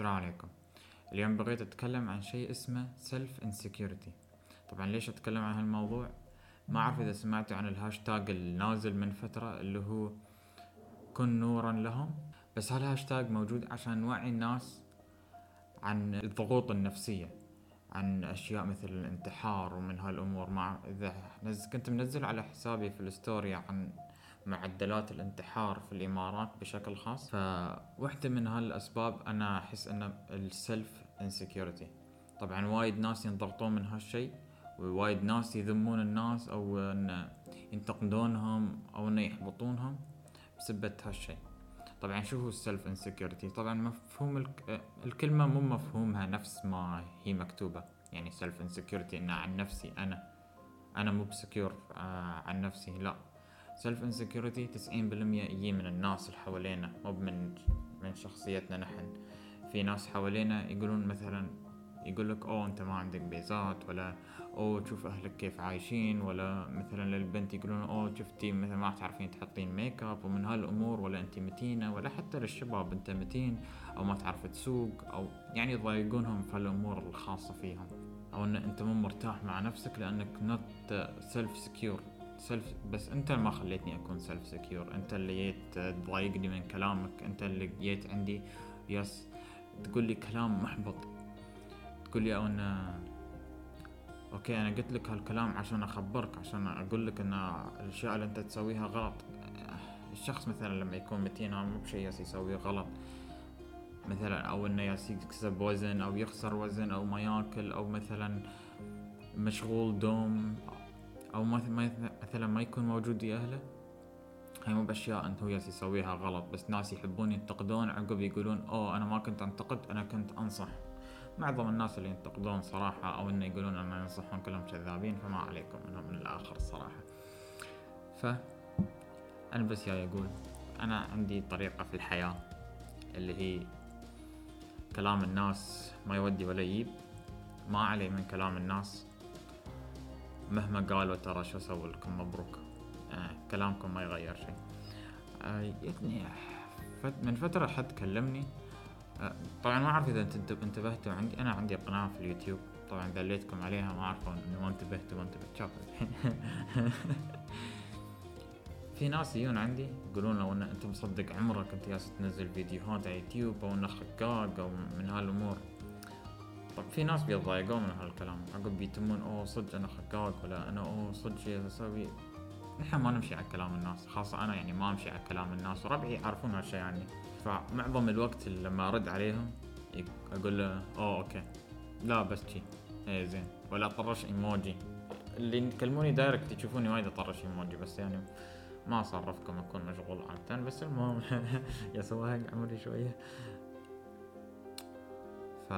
السلام عليكم. اليوم بغيت أتكلم عن شيء اسمه self insecurity طبعا ليش أتكلم عن هالموضوع؟ ما أعرف إذا سمعتوا عن الهاشتاج النازل من فترة اللي هو كن نورا لهم. بس هالهاشتاج موجود عشان نوعي الناس عن الضغوط النفسية عن أشياء مثل الانتحار ومن هالأمور. مع إذا. كنت منزل على حسابي في ال story عن معدلات الانتحار في الإمارات بشكل خاص. فواحدة من هالأسباب أنا أحس أن ال self insecurity طبعا وايد ناس ينضغطون من هالشيء ووايد ناس يذمون الناس أو أن ينتقدونهم أو أن يحبطونهم بسبة هالشيء. طبعا شو هو ال self insecurity طبعا مفهوم الك... الكلمة مو مفهومها نفس ما هي مكتوبة. يعني self insecurity إنه عن نفسي أنا. أنا مو ب secure آه عن نفسي لا. self insecurity تسعين بالمية يجي من الناس اللي حوالينا مو من من شخصيتنا نحن. في ناس حوالينا يقولون مثلا يقول لك أوه أنت ما عندك بيزات ولا أوه تشوف أهلك كيف عايشين. ولا مثلا للبنت يقولون أوه شفتي مثلا ما تعرفين تحطين make up ومن هالأمور ولا انت متينة ولا حتى للشباب أنت متين أو ما تعرف تسوق. أو يعني يضايقونهم في هالأمور الخاصة فيهم. أو إن أنت مو مرتاح مع نفسك لأنك not self secure self بس انت ما خليتني اكون self secure انت اللي جيت تضايقني من كلامك. انت اللي جيت عندي يس تقول لي كلام محبط. تقول لي أنا okay أنا قلت لك هالكلام عشان أخبرك عشان أقول لك إن الأشياء اللي أنت تسويها غلط. الشخص مثلا لما يكون متين مو بشيء يسويه غلط. مثلا أو إنه يكسب وزن أو يخسر وزن أو ما ياكل أو مثلا مشغول دوم أو مثلا ما يكون موجود ويا أهله هاي مو بأشياء أنت هو يسويها غلط بس ناس يحبون ينتقدون. عقب يقولون أوه أنا ما كنت أنتقد أنا كنت أنصح. معظم الناس اللي ينتقدون صراحة أو إنه يقولون أنا ينصحون كلهم كذابين فما عليكم منهم من الآخر الصراحة ف أنا بس جاي أقول أنا عندي طريقة في الحياة اللي هي كلام الناس ما يودي ولا يجيب. ما علي من كلام الناس. مهما قالوا ترى شو أسوي لكم؟ مبروك. آه كلامكم ما يغير شيء. آه يعني من فترة حد كلمني. آه طبعا ما أعرف إذا انت انتبهتوا عندي. أنا عندي قناة في اليوتيوب. طبعا دليتكم عليها ما أعرف إنه ما انتبهتوا ما انتبهت شوف. في ناس يجون عندي يقولون لو ان أنت مصدق عمرك أنت جالس تنزل فيديوهات على يوتيوب أو انك خقاق أو من هالأمور. طب في ناس بيتضايقون من هالكلام. عقب بيتمون أوه صدق أنا خقاق ولا أنا أوه صدق شي أسوي نحن ما نمشي على كلام الناس. خاصة أنا يعني ما أمشي على كلام الناس وربعي يعرفون هالشي عني. فمعظم الوقت لما أرد عليهم أقول له أوه okay. لا بس شي. إيه زين. ولا أطرش إيموجي. اللي يكلموني direct يشوفوني وايد أطرش إيموجي بس يعني ما صرفكم أكون مشغول عادة. بس المهم يا سواق عمري شوية. ف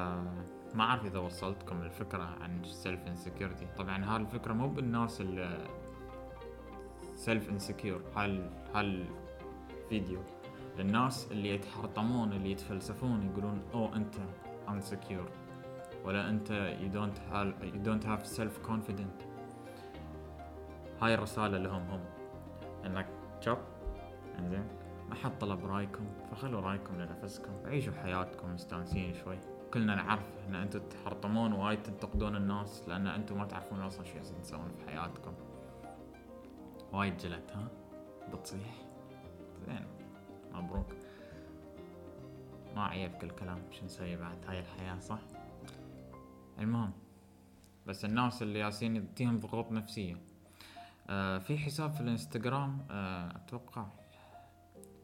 ما أعرف إذا وصلتكم الفكرة عن self insecurity طبعا هاي الفكرة مو بالناس اللي self insecure هال هال فيديو للناس اللي يتحرطمون اللي يتفلسفون يقولون أو أنت insecure ولا أنت you don't have you don't have self confident هاي الرسالة لهم هم. إنك شوف. إنزين. ما حد طلب رأيكم. فخلوا رأيكم لنفسكم. عيشوا حياتكم مستانسين شوي. كلنا نعرف إن أنتم تحرطمون وايد تنتقدون الناس لأن أنتم ما تعرفون أصلا شو تسوون في حياتكم. وايد جلت ها؟ بتصيح؟ زين مبروك. ما عيبك الكلام شو نسوي بعد هاي الحياة صح؟ المهم بس الناس اللي ياسين تجيهم ضغوط نفسية. آه في حساب في الإنستغرام آه أتوقع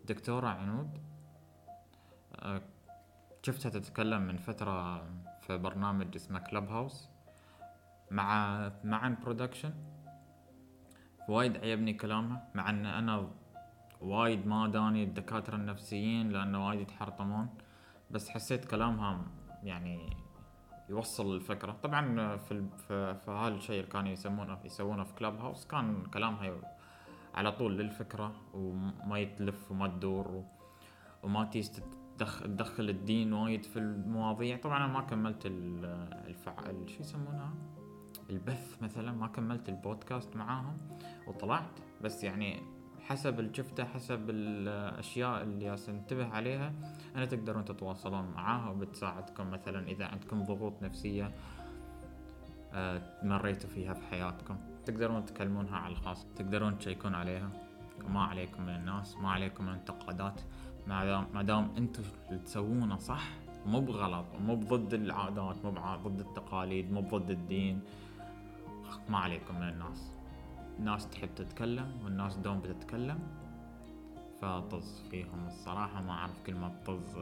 دكتورة عنود. آه شفتها تتكلم من فترة في برنامج اسمه Clubhouse مع مع production وايد عجبني كلامها مع إن أنا وايد ما داني الدكاترة النفسيين لأنه وايد يتحرطمون بس حسيت كلامها يعني يوصل الفكرة. طبعا في في, في هالشيء اللي كانوا يسمونه يسوونه في Clubhouse كان كلامها على طول للفكرة وما يتلف وما تدور وما تيجي تدخل الدين وايد في المواضيع. طبعا أنا ما كملت الفعل شو يسمونها البث مثلا ما كملت البودكاست معاهم وطلعت. بس يعني حسب اللي شفته حسب الأشياء اللي انتبه عليها أنا تقدرون تتواصلون معاها وبتساعدكم. مثلا إذا عندكم ضغوط نفسية آه، مريتوا فيها في حياتكم تقدرون تكلمونها على الخاص تقدرون تشيكون عليها. وما عليكم من الناس ما عليكم من الانتقادات ما دام ما دام أنتم اللي تسوونه صح مو بغلط مو بضد العادات مو ضد التقاليد مو ضد الدين ما عليكم من الناس. الناس تحب تتكلم والناس دوم بتتكلم فطز فيهم الصراحة. ما أعرف كلمة طز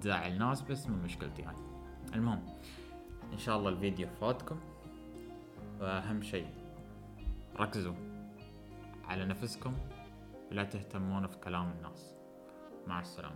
تزعل الناس بس مو مشكلتي هاي المهم إن شاء الله الفيديو فاتكم وأهم شيء ركزوا. على نفسكم. ولا تهتمون في كلام الناس. مع السلامة.